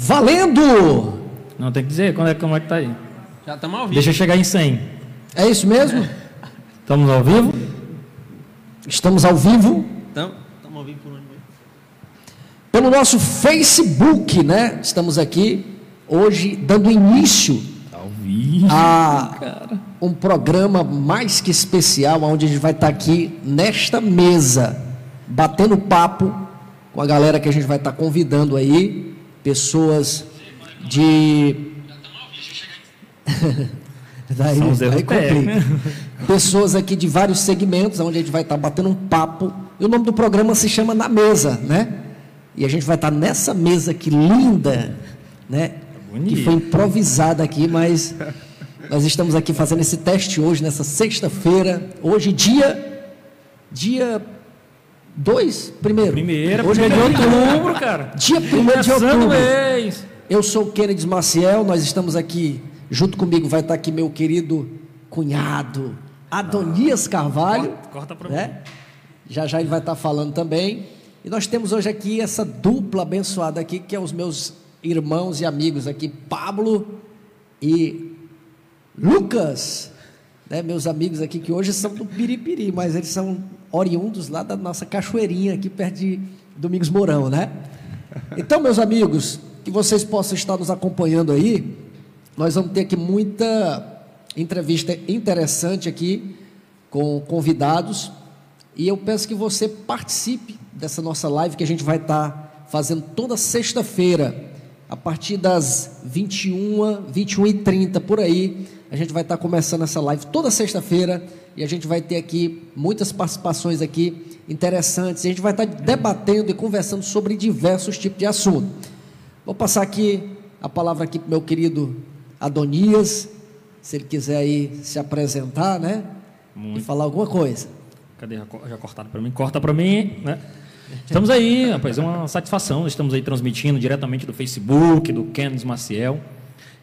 Valendo! Não, tem que dizer quando é, como é que tá aí. Já estamos ao vivo. Deixa eu chegar em 100. É isso mesmo? Estamos ao vivo? Estamos ao vivo Estamos ao vivo por onde mesmo? pelo nosso Facebook, né? Estamos aqui hoje dando início Ao vivo. a um programa mais que especial, onde a gente vai estar aqui nesta mesa, batendo papo com a galera que a gente vai estar convidando aí, pessoas de. Daí, aí complica. Pessoas aqui de vários segmentos, onde a gente vai estar batendo um papo. E o nome do programa se chama Na Mesa, né? E a gente vai estar nessa mesa aqui linda, né? Bonito. Que foi improvisada aqui, mas nós estamos aqui fazendo esse teste hoje, nessa sexta-feira. Hoje, dia. Dia 2? Primeiro. Primeira, hoje primeiro é de outubro, cara. Dia 1 de outubro. mês. Eu sou o Kennedy Maciel, nós estamos aqui, junto comigo vai estar aqui meu querido cunhado, Adonias Carvalho. Corta- corta pra mim. né? Já já ele vai estar falando também. E nós temos hoje aqui essa dupla abençoada aqui, que é os meus irmãos e amigos aqui, Pablo e Lucas. Né, meus amigos aqui que hoje são do Piripiri, mas eles são oriundos lá da nossa cachoeirinha aqui perto de Domingos Mourão, né? Então, meus amigos, que vocês possam estar nos acompanhando aí, nós vamos ter aqui muita entrevista interessante aqui com convidados e eu peço que você participe dessa nossa live que a gente vai estar fazendo toda sexta-feira a partir das 21, 21 e 30 por aí. A gente vai estar começando essa live toda sexta-feira e a gente vai ter aqui muitas participações aqui interessantes. A gente vai estar debatendo e conversando sobre diversos tipos de assunto. Vou passar aqui a palavra aqui para meu querido Adonias, se ele quiser aí se apresentar, né? E falar alguma coisa. Cadê? Já co- Já cortaram para mim? Corta para mim, né? Estamos aí, rapaz, é uma satisfação. Estamos aí transmitindo diretamente do Facebook, do Kenneth Maciel.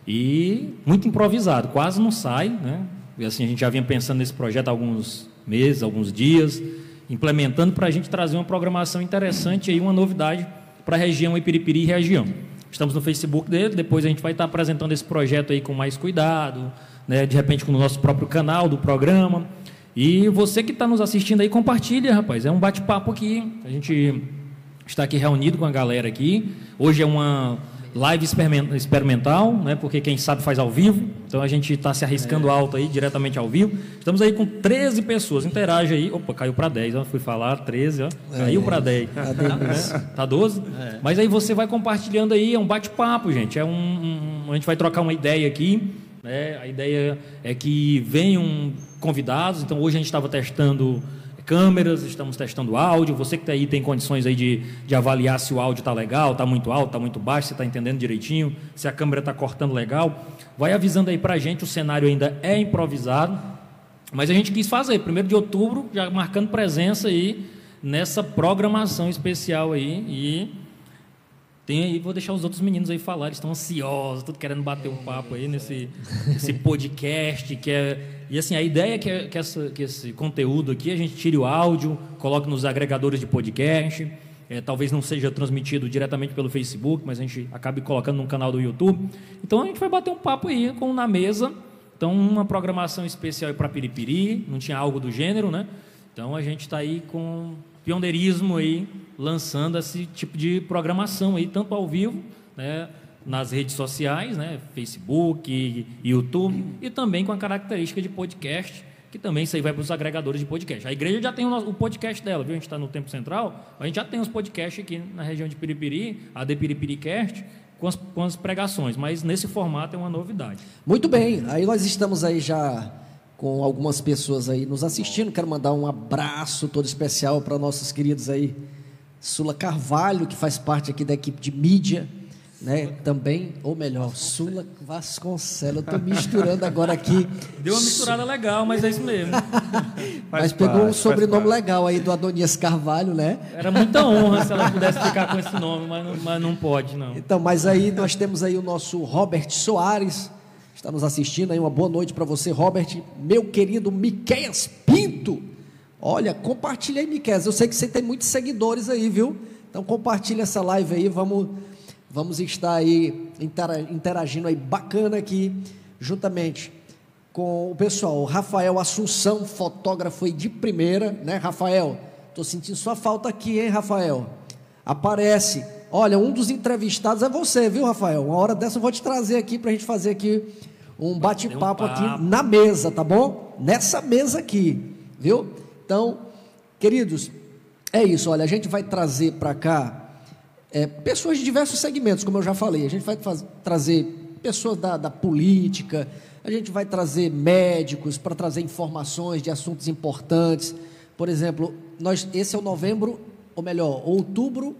E muito improvisado, quase não sai, né? E assim, a gente já vinha pensando nesse projeto há alguns meses, alguns dias, implementando para a gente trazer uma programação interessante aí, uma novidade para a região Ipiripiri e região. Estamos no Facebook dele, depois a gente vai estar apresentando esse projeto aí com mais cuidado, né? de repente com o nosso próprio canal do programa. E você que está nos assistindo aí, compartilha, rapaz. É um bate-papo aqui. A gente está aqui reunido com a galera aqui. Hoje é uma live experimen- experimental, né? Porque quem sabe faz ao vivo. Então a gente está se arriscando alto aí, diretamente ao vivo. Estamos aí com 13 pessoas. Interage aí. Opa, caiu para 10. Ó. Fui falar 13, ó. Caiu para 10. delícia. Tá 12? Mas aí você vai compartilhando aí, é um bate-papo, gente. É um, um- a gente vai trocar uma ideia aqui. Né? A ideia é que venham convidados. Então hoje a gente estava testando câmeras, estamos testando áudio. Você que está aí tem condições aí de, de avaliar se o áudio está legal, está muito alto, está muito baixo, se está entendendo direitinho, se a câmera está cortando legal. Vai avisando aí para a gente, o cenário ainda é improvisado. Mas a gente quis fazer, primeiro de outubro, já marcando presença aí nessa programação especial aí. E tem aí, vou deixar os outros meninos aí falar, eles estão ansiosos, tudo querendo bater um papo aí nesse, nesse podcast. Que é, e assim, a ideia é que, é- que, essa- que esse conteúdo aqui a gente tire o áudio, coloque nos agregadores de podcast. é, talvez não seja transmitido diretamente pelo Facebook, mas a gente acabe colocando num canal do YouTube. Então a gente vai bater um papo aí com na mesa. Então, uma programação especial para Piripiri, não tinha algo do gênero, né? Então a gente está aí com pioneirismo aí, lançando esse tipo de programação aí, tanto ao vivo, né, nas redes sociais, né, Facebook, YouTube, e também com a característica de podcast, que também isso aí vai para os agregadores de podcast. A igreja já tem o, podcast dela, viu? A gente está no Tempo Central, a gente já tem os podcasts aqui na região de Piripiri, a The Piripiricast, com as, com as pregações, mas nesse formato é uma novidade. Muito bem, aí nós estamos aí já com algumas pessoas aí nos assistindo. Quero mandar um abraço todo especial para nossos queridos aí, Sula Carvalho, que faz parte aqui da equipe de mídia, né? Também, ou melhor, Sula Vasconcelos. Eu estou misturando agora aqui. Deu uma misturada legal, mas é isso mesmo. Mas pegou um sobrenome legal aí do Adonias Carvalho, né? Era muita honra se ela pudesse ficar com esse nome, mas não, mas não pode, não. Então, mas aí nós temos aí o nosso Robert Soares, está nos assistindo aí. Uma boa noite para você, Robert. Meu querido Miqueias Pinto. Olha, compartilha aí, Miqueias. Eu sei que você tem muitos seguidores aí, viu? Então compartilha essa live aí, vamos Vamos estar aí intera- interagindo aí bacana aqui, juntamente com o pessoal. O Rafael Assunção, fotógrafo aí de primeira, né, Rafael? Tô sentindo sua falta aqui, hein, Rafael? Aparece. Olha, um dos entrevistados é você, viu, Rafael? Uma hora dessa eu vou te trazer aqui pra gente fazer aqui um bate-papo um aqui na mesa, tá bom? Nessa mesa aqui, viu? Então, queridos, é isso. Olha, a gente vai trazer para cá é, pessoas de diversos segmentos, como eu já falei. A gente vai trazer pessoas da, da política, a gente vai trazer médicos para trazer informações de assuntos importantes. Por exemplo, nós, esse é o novembro, ou melhor, outubro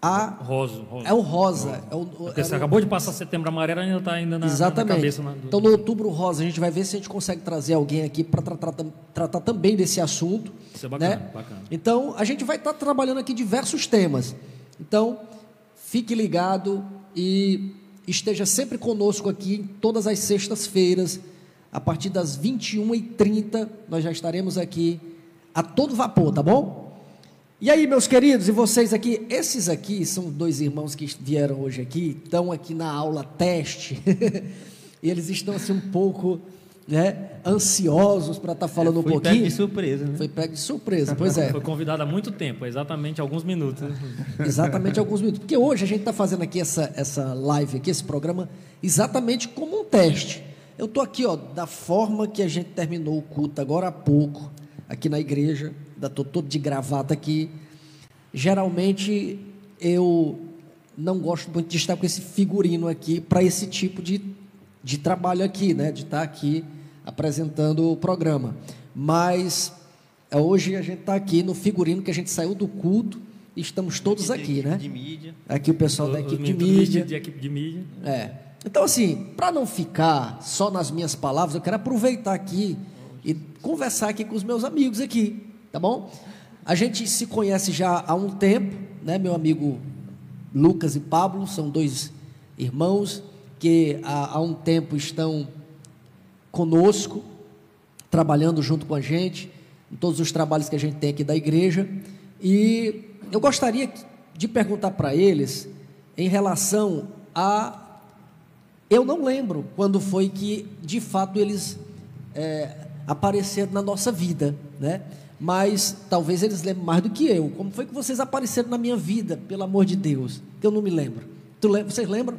a. Roso, roso. É o rosa. É o, Porque é você o- acabou de passar setembro amarelo, ainda está ainda na, Exatamente. na cabeça. na- do- Então, no outubro rosa, a gente vai ver se a gente consegue trazer alguém aqui para tratar, tam- tratar também desse assunto. Isso é bacana, né? bacana. Então, a gente vai estar trabalhando aqui diversos temas. Então, fique ligado e esteja sempre conosco aqui em todas as sextas-feiras, a partir das 21h30, nós já estaremos aqui a todo vapor, tá bom? E aí, meus queridos, e vocês aqui? Esses aqui são dois irmãos que vieram hoje aqui, estão aqui na aula teste, e eles estão assim um pouco né, ansiosos para estar falando um Fui pego pouquinho. de surpresa, né? Foi pego de surpresa, pois é. Foi convidado há muito tempo, exatamente alguns minutos. né? Exatamente alguns minutos. Porque hoje a gente está fazendo aqui essa, essa live, aqui, esse programa, exatamente como um teste. Eu estou aqui, ó, da forma que a gente terminou o culto agora há pouco, aqui na igreja, estou todo de gravata aqui. Geralmente eu não gosto muito de estar com esse figurino aqui para esse tipo de, de trabalho aqui, né? De estar aqui apresentando o programa. Mas é, hoje a gente está aqui no figurino que a gente saiu do culto e estamos todos aqui, né? De mídia. Aqui o pessoal da equipe de mídia. De equipe de mídia. É. Então, assim, para não ficar só nas minhas palavras, eu quero aproveitar aqui e conversar aqui com os meus amigos aqui, tá bom? A gente se conhece já há um tempo, né? Meu amigo Lucas e Pablo são dois irmãos que há, há um tempo estão conosco, trabalhando junto com a gente, em todos os trabalhos que a gente tem aqui da igreja. E eu gostaria de perguntar para eles em relação a. Eu não lembro quando foi que, de fato, eles é, apareceram na nossa vida, né? Mas talvez eles lembrem mais do que eu. Como foi que vocês apareceram na minha vida, pelo amor de Deus? Que eu não me lembro. Tu lembra? Vocês lembram?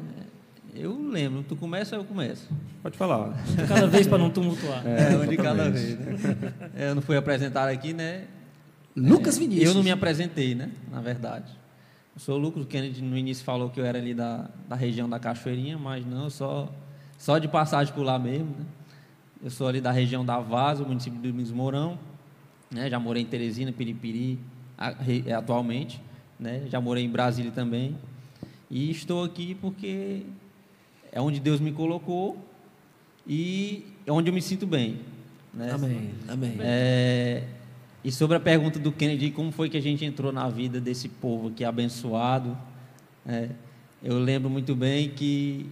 Eu lembro. Tu começa, eu começo. Pode falar. Cada vez para não tumultuar. É, um de cada vez, né? Eu não fui apresentado aqui, né? Lucas É, Vinícius. Eu não me apresentei, né? Na verdade. Eu sou o Lucas, o Kennedy no início falou que eu era ali da, da região da Cachoeirinha, mas não, só, só de passagem por lá mesmo, né? Eu sou ali da região da Vaza, município de Domingos Mourão, né? Já morei em Teresina, Piripiri, é, atualmente, né? Já morei em Brasília também. E estou aqui porque é onde Deus me colocou e é onde eu me sinto bem, né? Amém. Amém. É, e sobre a pergunta do Kennedy, como foi que a gente entrou na vida desse povo aqui abençoado? é, eu lembro muito bem que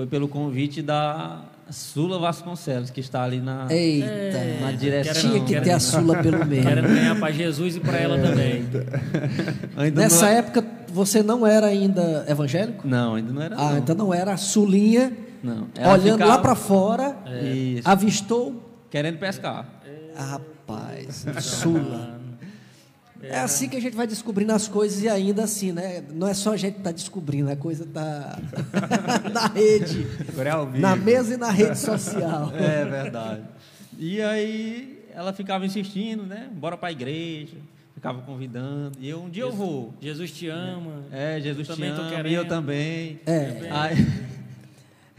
foi pelo convite da Sula Vasconcelos, que está ali na, Eita. na direção. Tinha que ter a Sula pelo meio. Querendo ganhar para Jesus e para ela também. Ainda Nessa não, é- época, você não era ainda evangélico? Não, ainda não era. Ah, não. então não era a Sulinha, Não. Ela olhando ficava- lá para fora, Isso. avistou. Querendo pescar. Ah, rapaz, Sula. É assim que a gente vai descobrindo as coisas e ainda assim, né? Não é só a gente que tá descobrindo, a coisa tá na rede, Agora é ao vivo. na mesa e na rede social. É verdade. E aí ela ficava insistindo, né? Bora para a igreja. Ficava convidando. E eu, um dia eu vou. Jesus te ama. É, Jesus Eu te ama, e eu também. É. Aí,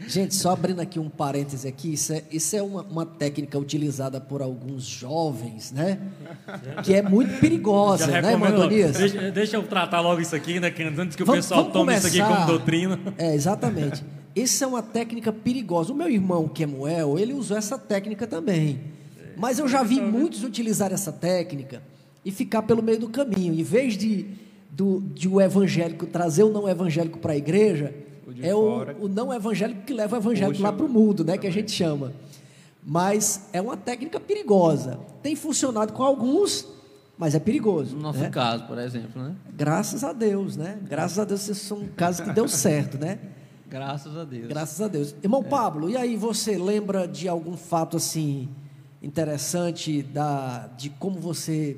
Gente, só abrindo aqui um parêntese aqui, isso é, isso é uma, uma técnica utilizada por alguns jovens, né? Que é muito perigosa, Já né, Mantonias? deixa, deixa eu tratar logo isso aqui, né? que Antes que o Vamos- pessoal vamos tome isso aqui começar. como doutrina. É, exatamente. Isso é uma técnica perigosa. O meu irmão, Kemuel, ele usou essa técnica também. Mas eu já vi muitos utilizar essa técnica e ficar pelo meio do caminho. Em vez de, do, de o evangélico trazer o não evangélico para a igreja, de é o, fora. o não evangélico que leva o evangélico Puxa. lá para o mundo, né? Que a gente chama. Mas é uma técnica perigosa. Tem funcionado com alguns, mas é perigoso. No nosso né? caso, por exemplo, né? Graças a Deus, né? Graças a Deus, esses são casos que deu certo, né? Graças a Deus. Graças a Deus. Irmão Pablo, e aí você lembra de algum fato assim interessante da, de como você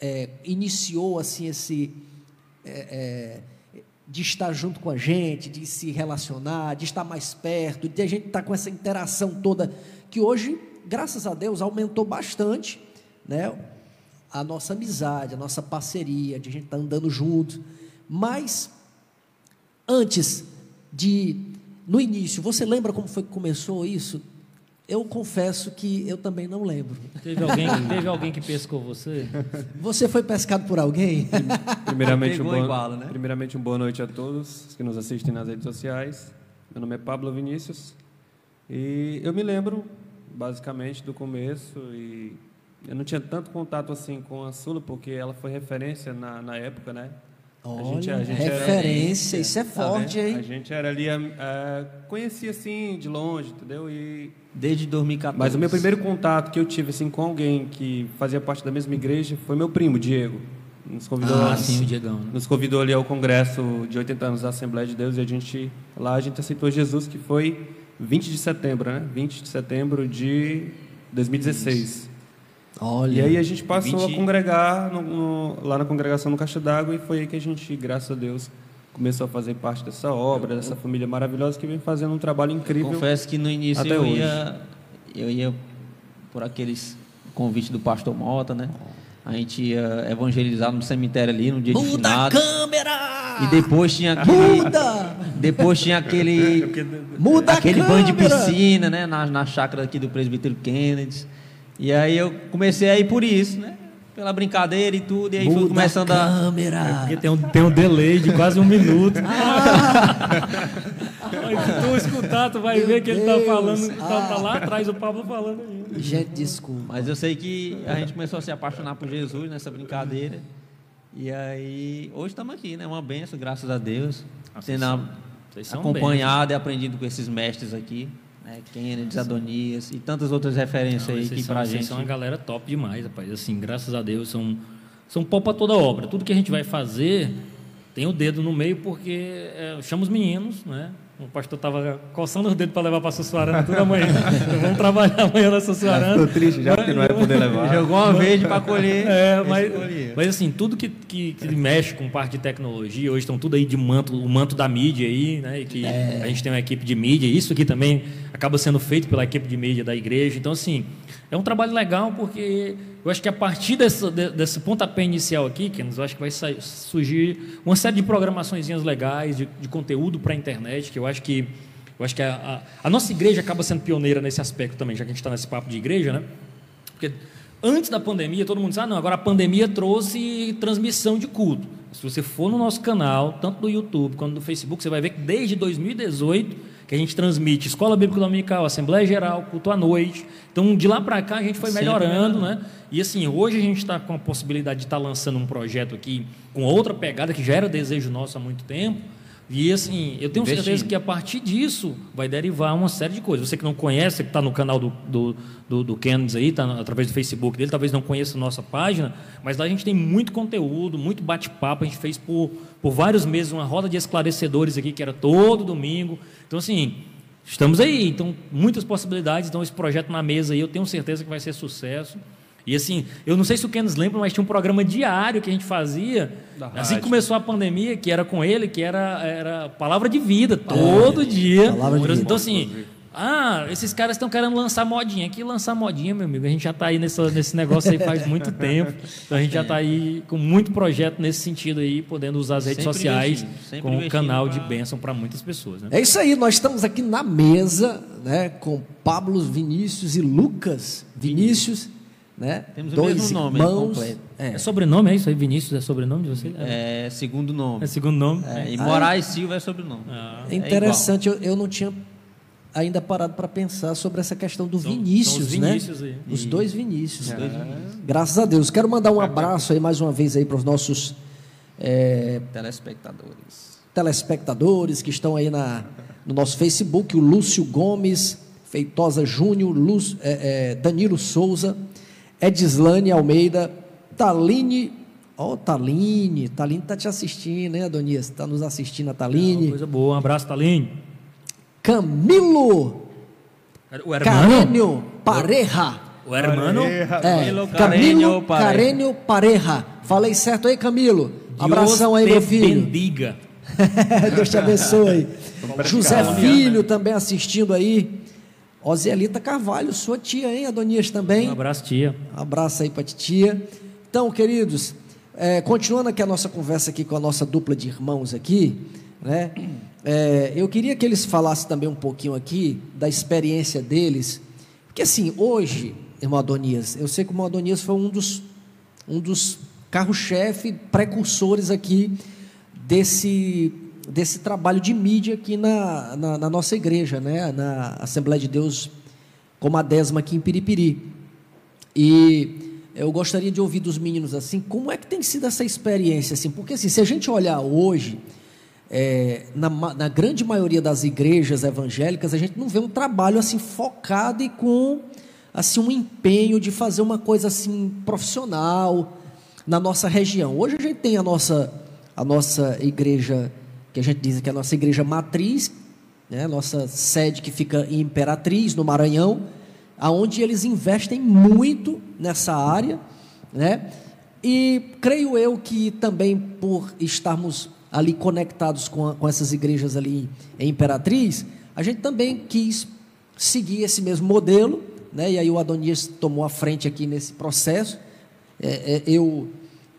é, iniciou assim esse é, é, de estar junto com a gente, de se relacionar, de estar mais perto, de a gente estar com essa interação toda que hoje, graças a Deus, aumentou bastante, né? A nossa amizade, a nossa parceria, de a gente estar andando juntos. Mas antes de no início, você lembra como foi que começou isso? Eu confesso que eu também não lembro. Teve alguém, teve alguém que pescou você? Você foi pescado por alguém? Primeiramente, um boa, né? primeiramente, uma boa noite a todos que nos assistem nas redes sociais. Meu nome é Pablo Vinícius e eu me lembro, basicamente, do começo e eu não tinha tanto contato assim com a Sula porque ela foi referência na, na época, né? Olha, era- referência, isso é Tá forte, vendo? hein? A gente era ali, eh, conhecia assim de longe, entendeu? E Desde 2014. mas o meu primeiro contato que eu tive assim com alguém que fazia parte da mesma igreja foi meu primo, Diego. Nos convidou, Ah, sim, o Diegão. né? nos convidou ali ao congresso de 80 anos da Assembleia de Deus e a gente lá a gente aceitou Jesus que foi 20 de setembro, né? 20 de setembro de 2016. Olha. E aí a gente passou 20. a congregar no- no- lá na congregação no Caixa d'Água e foi aí que a gente, graças a Deus, começou a fazer parte dessa obra, dessa família maravilhosa que vem fazendo um trabalho incrível. Confesso que no início até eu hoje. ia, eu ia por aqueles convites do pastor Mota, né? A gente ia evangelizar no cemitério ali no dia de Muda a finados. câmera! E depois tinha aquele. Muda! Depois tinha aquele. Muda aquele a banho de piscina, né? Na, na chácara aqui do presbítero Kennedy. E aí eu comecei a ir por isso, né? Pela brincadeira e tudo. E aí fui Muda começando a a. câmera! Porque tem um, tem um delay de quase um minuto. Mas se tu escutar, tu vai Meu ver que ele tá Deus. falando, tá, tá Ah. lá atrás o Pablo falando ainda. Gente, desculpa. Mas eu sei que a gente começou a se apaixonar por Jesus nessa brincadeira. E aí, hoje estamos aqui, né? Uma benção, graças a Deus. Ah, Tendo a- são acompanhado e aprendido com esses mestres aqui. Né? Kennedy, Adonias e tantas outras referências Não, aí que vocês gente. são uma galera top demais, rapaz. Assim, graças a Deus, são, são pau pra toda obra. Tudo que a gente vai fazer tem o dedo no meio, porque é, chama os meninos, né? O pastor estava coçando os dedos para levar para a Sussuarana toda manhã. Vamos trabalhar amanhã na Sussuarana. Tô triste já porque não vai poder levar. Jogou uma vez para colher. É, mas, mas assim, tudo que, que, que mexe com parte de tecnologia, hoje estão tudo aí de manto, o manto da mídia aí, né? E que a gente tem uma equipe de mídia, isso aqui também acaba sendo feito pela equipe de mídia da igreja. Então, assim, é um trabalho legal porque eu acho que a partir desse, de- desse pontapé inicial aqui, Kenos, eu acho que vai sair- surgir uma série de programações legais, de, de conteúdo para a internet, que eu acho que eu acho que a, a, a nossa igreja acaba sendo pioneira nesse aspecto também, já que a gente está nesse papo de igreja, né? Porque antes da pandemia, todo mundo diz, ah, não, agora a pandemia trouxe transmissão de culto. Se você for no nosso canal, tanto no YouTube quanto no Facebook, você vai ver que desde 2018 que a gente transmite Escola Bíblica Dominical, Assembleia Geral, culto à noite. Então, de lá para cá, a gente foi Sempre melhorando, né? E assim, hoje a gente está com a possibilidade de estar lançando um projeto aqui com outra pegada, que já era desejo nosso há muito tempo. E assim, eu tenho certeza Investindo. que a partir disso vai derivar uma série de coisas. Você que não conhece, que está no canal do, do, do, do Kennedy aí, está através do Facebook dele, talvez não conheça a nossa página, mas lá a gente tem muito conteúdo, muito bate-papo. A gente fez por, por vários meses uma roda de esclarecedores aqui, que era todo domingo. Então, assim, estamos aí. Então, muitas possibilidades. Então, esse projeto na mesa aí, eu tenho certeza que vai ser sucesso. E assim, eu não sei se o Kenneth lembra, mas tinha um programa diário que a gente fazia. Assim que começou a pandemia, que era com ele, que era, era palavra de vida, todo dia. Palavra de vida. Então, assim, ah, esses caras estão querendo lançar modinha. Que lançar modinha, meu amigo? A gente já está aí nessa, nesse negócio aí faz muito tempo. Então, a gente já está aí com muito projeto nesse sentido aí, podendo usar as redes Sempre sociais como um canal de pra- bênção para muitas pessoas. Né? É isso aí, nós estamos aqui na mesa, né, com Pablo Vinícius e Lucas Vinícius, né? Temos o dois mesmo nome aí, irmãos. completo. É. É sobrenome, é isso aí? Vinícius é sobrenome de você? É segundo nome. É segundo nome? É, e Moraes Silva é sobrenome. Ah. É interessante, eu, eu não tinha ainda parado para pensar sobre essa questão do São- Vinícius, são os né? Vinícius aí. Os dois Vinícius. Vinícius. Graças a Deus. Quero mandar um abraço aí mais uma vez aí para os nossos é, Telespectadores. telespectadores que estão aí na, no nosso Facebook, o Lúcio Gomes, Feitosa Júnior, Lúcio- é, é, Danilo Souza, Edislane Almeida, Taline, ó, oh, Taline, Taline tá te assistindo, né, Adonias? Tá nos assistindo a Taline. Coisa boa, um abraço, Taline. Camilo O Carênio Pareja. O hermano. É, Camilo Carênio Pareja. Falei certo aí, Camilo? Abração aí, Deus meu te filho. bendiga. Deus te abençoe. José Calma, Filho também assistindo aí. Ozielita Carvalho, sua tia, hein, Adonias também. Um abraço, tia. Um abraço aí para titia. Então, queridos, é, continuando aqui a nossa conversa aqui com a nossa dupla de irmãos aqui, né? é, eu queria que eles falassem também um pouquinho aqui da experiência deles, porque assim, hoje, irmão Adonias, eu sei que o irmão Adonias foi um dos, um dos carro-chefe, precursores aqui desse, desse trabalho de mídia aqui na, na, na nossa igreja, né? na Assembleia de Deus como a décima aqui em Piripiri. E eu gostaria de ouvir dos meninos assim, como é que tem sido essa experiência assim? Porque assim, se a gente olhar hoje, é, na, na grande maioria das igrejas evangélicas, a gente não vê um trabalho assim focado e com assim um empenho de fazer uma coisa assim profissional na nossa região. Hoje a gente tem a nossa a nossa igreja que a gente diz que é a nossa igreja matriz, né? Nossa sede que fica em Imperatriz, no Maranhão, aonde eles investem muito nessa área, né? E creio eu que também por estarmos ali conectados com, a- com essas igrejas ali em Imperatriz, a gente também quis seguir esse mesmo modelo, né? E aí o Adonias tomou a frente aqui nesse processo. É, é, eu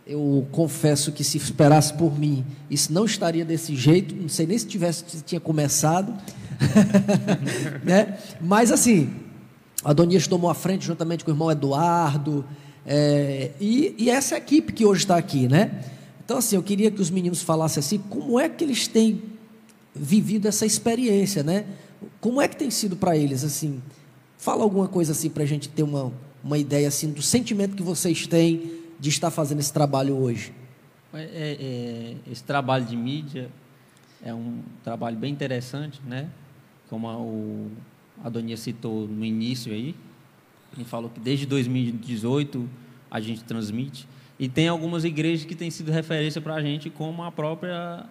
eu confesso que se esperasse por mim, isso não estaria desse jeito. Não sei nem se tivesse se tinha começado, né? Mas assim, Adonias tomou a frente juntamente com o irmão Eduardo, é, e, e essa equipe que hoje está aqui, né? Então, assim, eu queria que os meninos falassem assim, como é que eles têm vivido essa experiência, né? Como é que tem sido para eles, assim? Fala alguma coisa assim para a gente ter uma, uma ideia, assim, do sentimento que vocês têm de estar fazendo esse trabalho hoje. É, é, é, esse trabalho de mídia é um trabalho bem interessante, né? Como a- o Adonia citou no início aí, ele falou que desde 2018 a gente transmite e tem algumas igrejas que têm sido referência para a gente, como a própria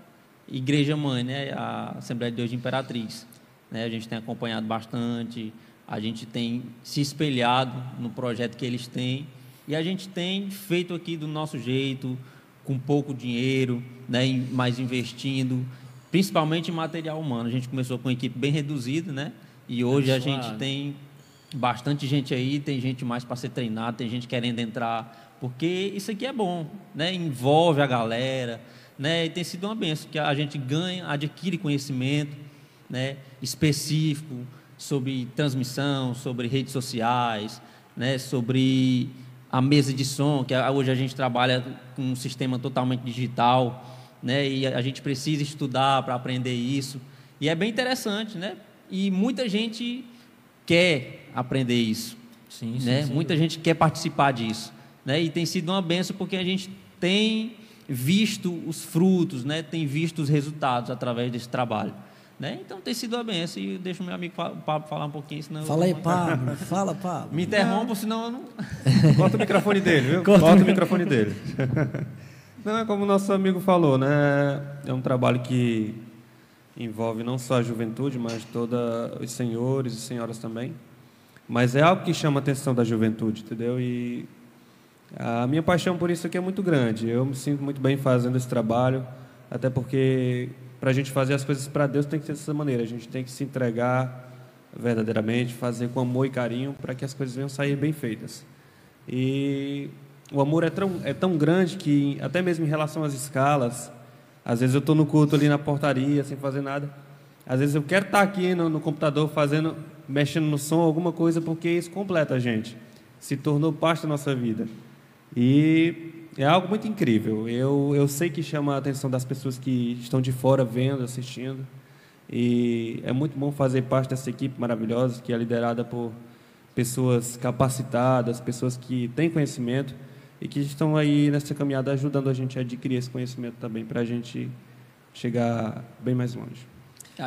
igreja mãe, né? A Assembleia de Deus de Imperatriz, né? A gente tem acompanhado bastante, a gente tem se espelhado no projeto que eles têm e a gente tem feito aqui do nosso jeito, com pouco dinheiro, né, mas investindo, principalmente em material humano. A gente começou com uma equipe bem reduzida, né? E hoje a gente tem bastante gente aí, tem gente mais para ser treinada, tem gente querendo entrar, porque isso aqui é bom, né? Envolve a galera, né? E tem sido uma benção que a gente ganha, adquire conhecimento, né? Específico sobre transmissão, sobre redes sociais, né? Sobre a mesa de som, que hoje a gente trabalha com um sistema totalmente digital, né? E a gente precisa estudar para aprender isso. E é bem interessante, né? E muita gente quer aprender isso, Sim, sim, né? sem Muita gente quer participar disso, né? E tem sido uma benção porque a gente tem visto os frutos, né? Tem visto os resultados através desse trabalho, né? Então tem sido uma benção e eu deixo meu amigo Pablo falar um pouquinho, senão eu Fala aí, Pablo. Fala, Pablo. me interrompo, senão eu não Corta o microfone dele, viu? Corta Corta, o o microfone dele. Não, é como o nosso amigo falou, né? É um trabalho que envolve não só a juventude, mas todos os senhores e senhoras também. Mas é algo que chama a atenção da juventude, entendeu? E a minha paixão por isso aqui é muito grande. Eu me sinto muito bem fazendo esse trabalho, até porque para a gente fazer as coisas para Deus tem que ser dessa maneira. A gente tem que se entregar verdadeiramente, fazer com amor e carinho para que as coisas venham sair bem feitas. E o amor é tão, é tão grande que, até mesmo em relação às escalas, às vezes eu estou no culto ali na portaria, sem fazer nada. Às vezes eu quero estar aqui no, no computador fazendo, mexendo no som, alguma coisa, porque isso completa a gente. Se tornou parte da nossa vida. E é algo muito incrível. Eu, eu sei que chama a atenção das pessoas que estão de fora vendo, assistindo. E é muito bom fazer parte dessa equipe maravilhosa, que é liderada por pessoas capacitadas, pessoas que têm conhecimento e que estão aí nessa caminhada ajudando a gente a adquirir esse conhecimento também, para a gente chegar bem mais longe.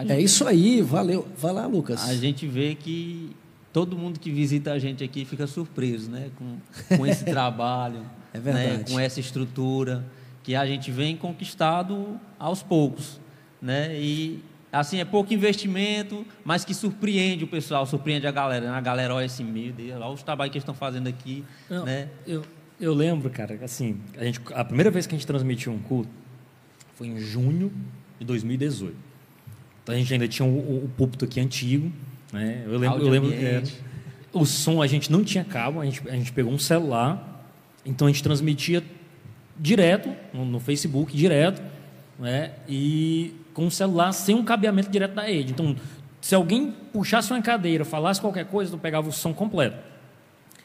É isso aí, valeu. Vai lá, Lucas. A gente vê que todo mundo que visita a gente aqui fica surpreso, né? Com, com esse trabalho, É né? com essa estrutura que a gente vem conquistado aos poucos, né? E assim é pouco investimento, mas que surpreende o pessoal, surpreende a galera. né? A galera olha assim, meu Deus, olha os trabalhos que eles estão fazendo aqui, Não, né? eu, eu lembro, cara, assim, a, gente, a primeira vez que a gente transmitiu um culto foi em junho de 2018. Então a gente ainda tinha o, o, o púlpito aqui antigo, né? Eu lembro, eu lembro é, o som a gente não tinha cabo, a gente, a gente pegou um celular, então a gente transmitia direto no, no Facebook, direto, né? E com o celular sem um cabeamento direto da rede. Então, se alguém puxasse uma cadeira, falasse qualquer coisa, tu pegava o som completo.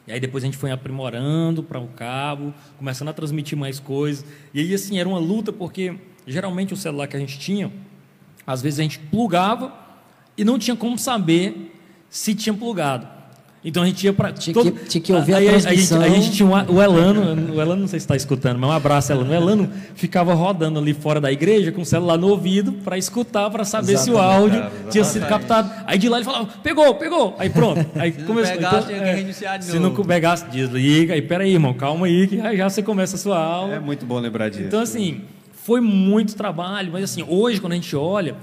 E aí depois a gente foi aprimorando para o cabo, começando a transmitir mais coisas. E aí, assim, era uma luta, porque geralmente o celular que a gente tinha, às vezes a gente plugava e não tinha como saber se tinha plugado. Então a gente ia para. Tinha que- tinha que ouvir a aí, transmissão. A gente, a gente tinha um- o Elano, o Elano não sei se está escutando, mas um abraço, Elano. O Elano ficava rodando ali fora da igreja com o celular no ouvido para escutar, para saber se o áudio tinha sido captado. Aí de lá ele falava, pegou, pegou. Aí pronto. Aí Se não começou. pegasse, tinha que é, reiniciar de Se novo. não pegasse, desliga. Aí peraí, irmão, calma aí, que já, já você começa a sua aula. É muito bom lembrar disso. Então, assim, foi muito trabalho, mas assim, hoje, quando a gente olha,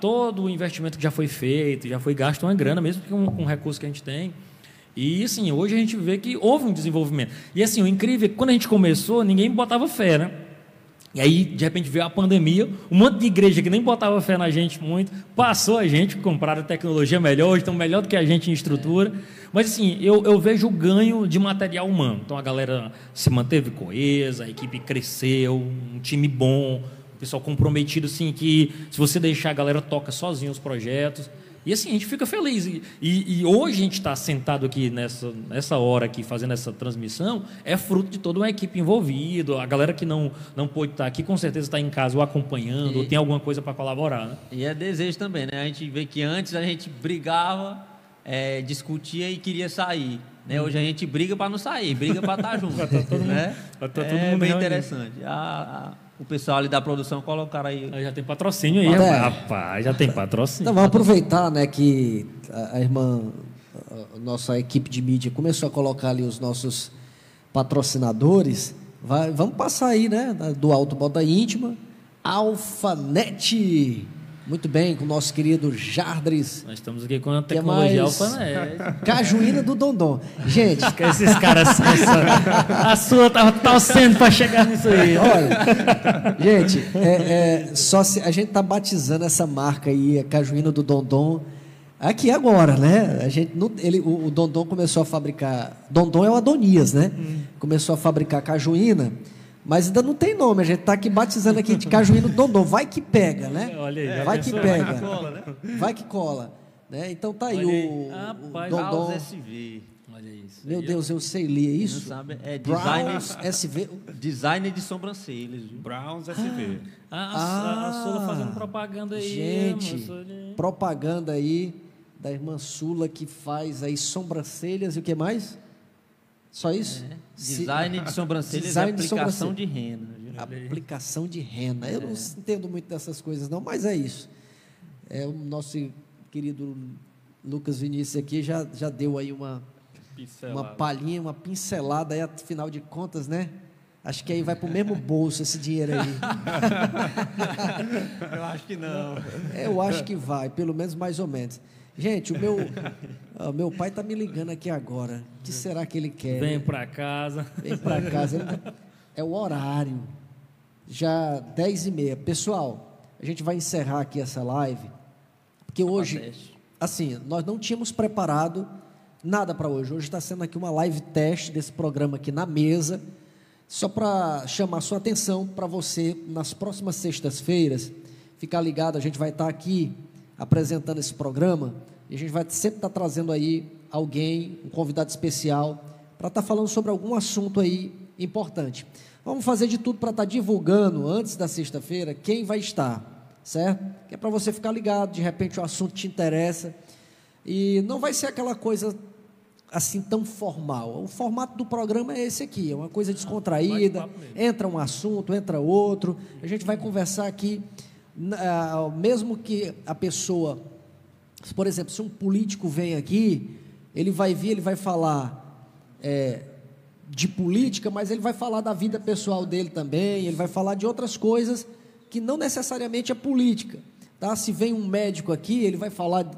todo o investimento que já foi feito, já foi gasto uma grana, mesmo com, com o recurso que a gente tem. E assim, hoje a gente vê que houve um desenvolvimento. E assim, o incrível é que quando a gente começou, ninguém botava fé, né? E aí, de repente, veio a pandemia, um monte de igreja que nem botava fé na gente muito, passou a gente, compraram tecnologia melhor, hoje estão melhor do que a gente em estrutura. Mas assim, eu, eu vejo o ganho de material humano. Então a galera se manteve coesa, a equipe cresceu, um time bom, pessoal comprometido, assim, que se você deixar a galera toca sozinho os projetos. E assim, a gente fica feliz. E, e- e hoje a gente está sentado aqui nessa, nessa hora aqui, fazendo essa transmissão, é fruto de toda uma equipe envolvida. A galera que não, não pôde estar aqui, com certeza está em casa ou acompanhando, ou tem alguma coisa para colaborar. Né? E é desejo também, né? A gente vê que antes a gente brigava, é, discutia e queria sair. Né? Hoje a gente briga para não sair, briga para estar junto. né? pra tá todo é mundo bem reunido. interessante. A- a- o pessoal ali da produção colocaram aí. Aí já tem patrocínio aí, É. rapaz, já tem patrocínio. Então, vamos aproveitar né, que a, a irmã, a, nossa equipe de mídia começou a colocar ali os nossos patrocinadores. Vai- vamos passar aí, né? Do Alto Bota Íntima, Alfanet. Muito bem, com o nosso querido Jardres. Nós estamos aqui com a é tecnologia mais- alfanete. Cajuína do Dondon. Gente, Esses caras são A sua tava torcendo para chegar nisso aí. Olha, gente, é, é, só se a gente tá batizando essa marca aí, a Cajuína do Dondon, aqui agora, né? A gente não, ele, o, o Dondon começou a fabricar, Dondon é o Adonias, né? Começou a fabricar cajuína, mas ainda não tem nome. A gente tá aqui batizando aqui de Cajuína do Dondon. Vai que pega, né? Olha aí, vai que pega, Cola, né? vai que cola, né? Então tá aí aí. o, o Rapaz, Dondon. Browns SV. Olha isso. Meu Deus, eu sei ler Quem isso. sabe, é Browns SV. designer de sobrancelhas. viu? Browns SV. A, a, a Sola Ah, fazendo propaganda aí. Gente, aí. propaganda aí da irmã Sula que faz aí sobrancelhas e o que mais? Só isso? Se- Design de sobrancelhas Design e de aplicação sobrancelha. de rena. Aplicação de rena. Eu não entendo muito dessas coisas, não, mas é isso. É, o nosso querido Lucas Vinícius aqui já, já deu aí uma, uma palhinha, uma pincelada aí, afinal de contas, né? Acho que aí vai para o mesmo bolso esse dinheiro aí. Eu acho que não. Eu acho que vai, pelo menos mais ou menos. Gente, o meu, ah, meu pai tá me ligando aqui agora. O que será que ele quer? Vem para casa. Vem para casa. Ele- É o horário. Já 10 e meia. Pessoal, a gente vai encerrar aqui essa live. Porque hoje, teste. assim, nós não tínhamos preparado nada para hoje. Hoje está sendo aqui uma live teste desse programa aqui na mesa. Só para chamar sua atenção para você, nas próximas sextas-feiras, ficar ligado, a gente vai estar aqui apresentando esse programa e a gente vai sempre estar trazendo aí alguém, um convidado especial, para estar falando sobre algum assunto aí importante. Vamos fazer de tudo para estar divulgando antes da sexta-feira quem vai estar, certo? Que é para você ficar ligado, de repente o assunto te interessa. E não vai ser aquela coisa assim tão formal. O formato do programa é esse aqui, é uma coisa descontraída. Entra um assunto, entra outro. A gente vai conversar aqui, na- mesmo que a pessoa, por exemplo, se um político vem aqui, ele vai vir, ele vai falar é, de política, mas ele vai falar da vida pessoal dele também, ele vai falar de outras coisas que não necessariamente é política. Tá? Se vem um médico aqui, ele vai falar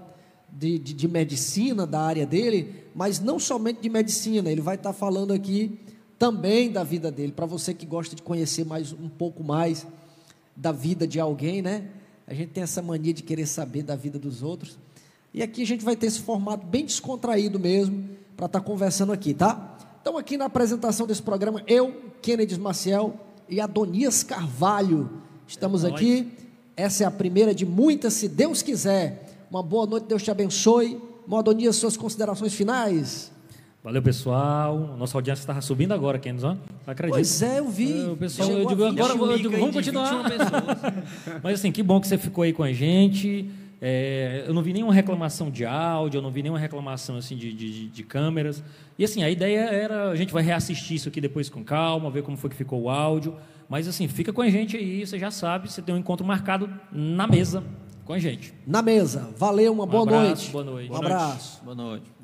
de, de, de medicina, da área dele, mas não somente de medicina, ele vai estar falando aqui também da vida dele, para você que gosta de conhecer mais um pouco mais da vida de alguém, né? A gente tem essa mania de querer saber da vida dos outros. E aqui a gente vai ter esse formato bem descontraído mesmo, para estar conversando aqui, tá? Então, aqui na apresentação desse programa, eu, Kennedy Maciel e Adonias Carvalho, estamos É aqui. Essa é a primeira de muitas, se Deus quiser. Uma boa noite, Deus te abençoe. Adonias, suas considerações finais. Valeu, pessoal. Nossa audiência estava subindo agora, Kenos, ó. Acredito. Pois é, eu vi. É, o pessoal, eu digo, 20 agora eu digo, vamos continuar. 21 pessoas. Mas assim, que bom que você ficou aí com a gente. É, eu não vi nenhuma reclamação de áudio, eu não vi nenhuma reclamação assim de, de, de câmeras. E assim, a ideia era a gente vai reassistir isso aqui depois com calma, ver como foi que ficou o áudio. Mas assim, fica com a gente aí, você já sabe, você tem um encontro marcado na mesa com a gente. Na mesa. Valeu, uma Um boa abraço, noite. boa noite. Um Boa noite. abraço. Boa noite.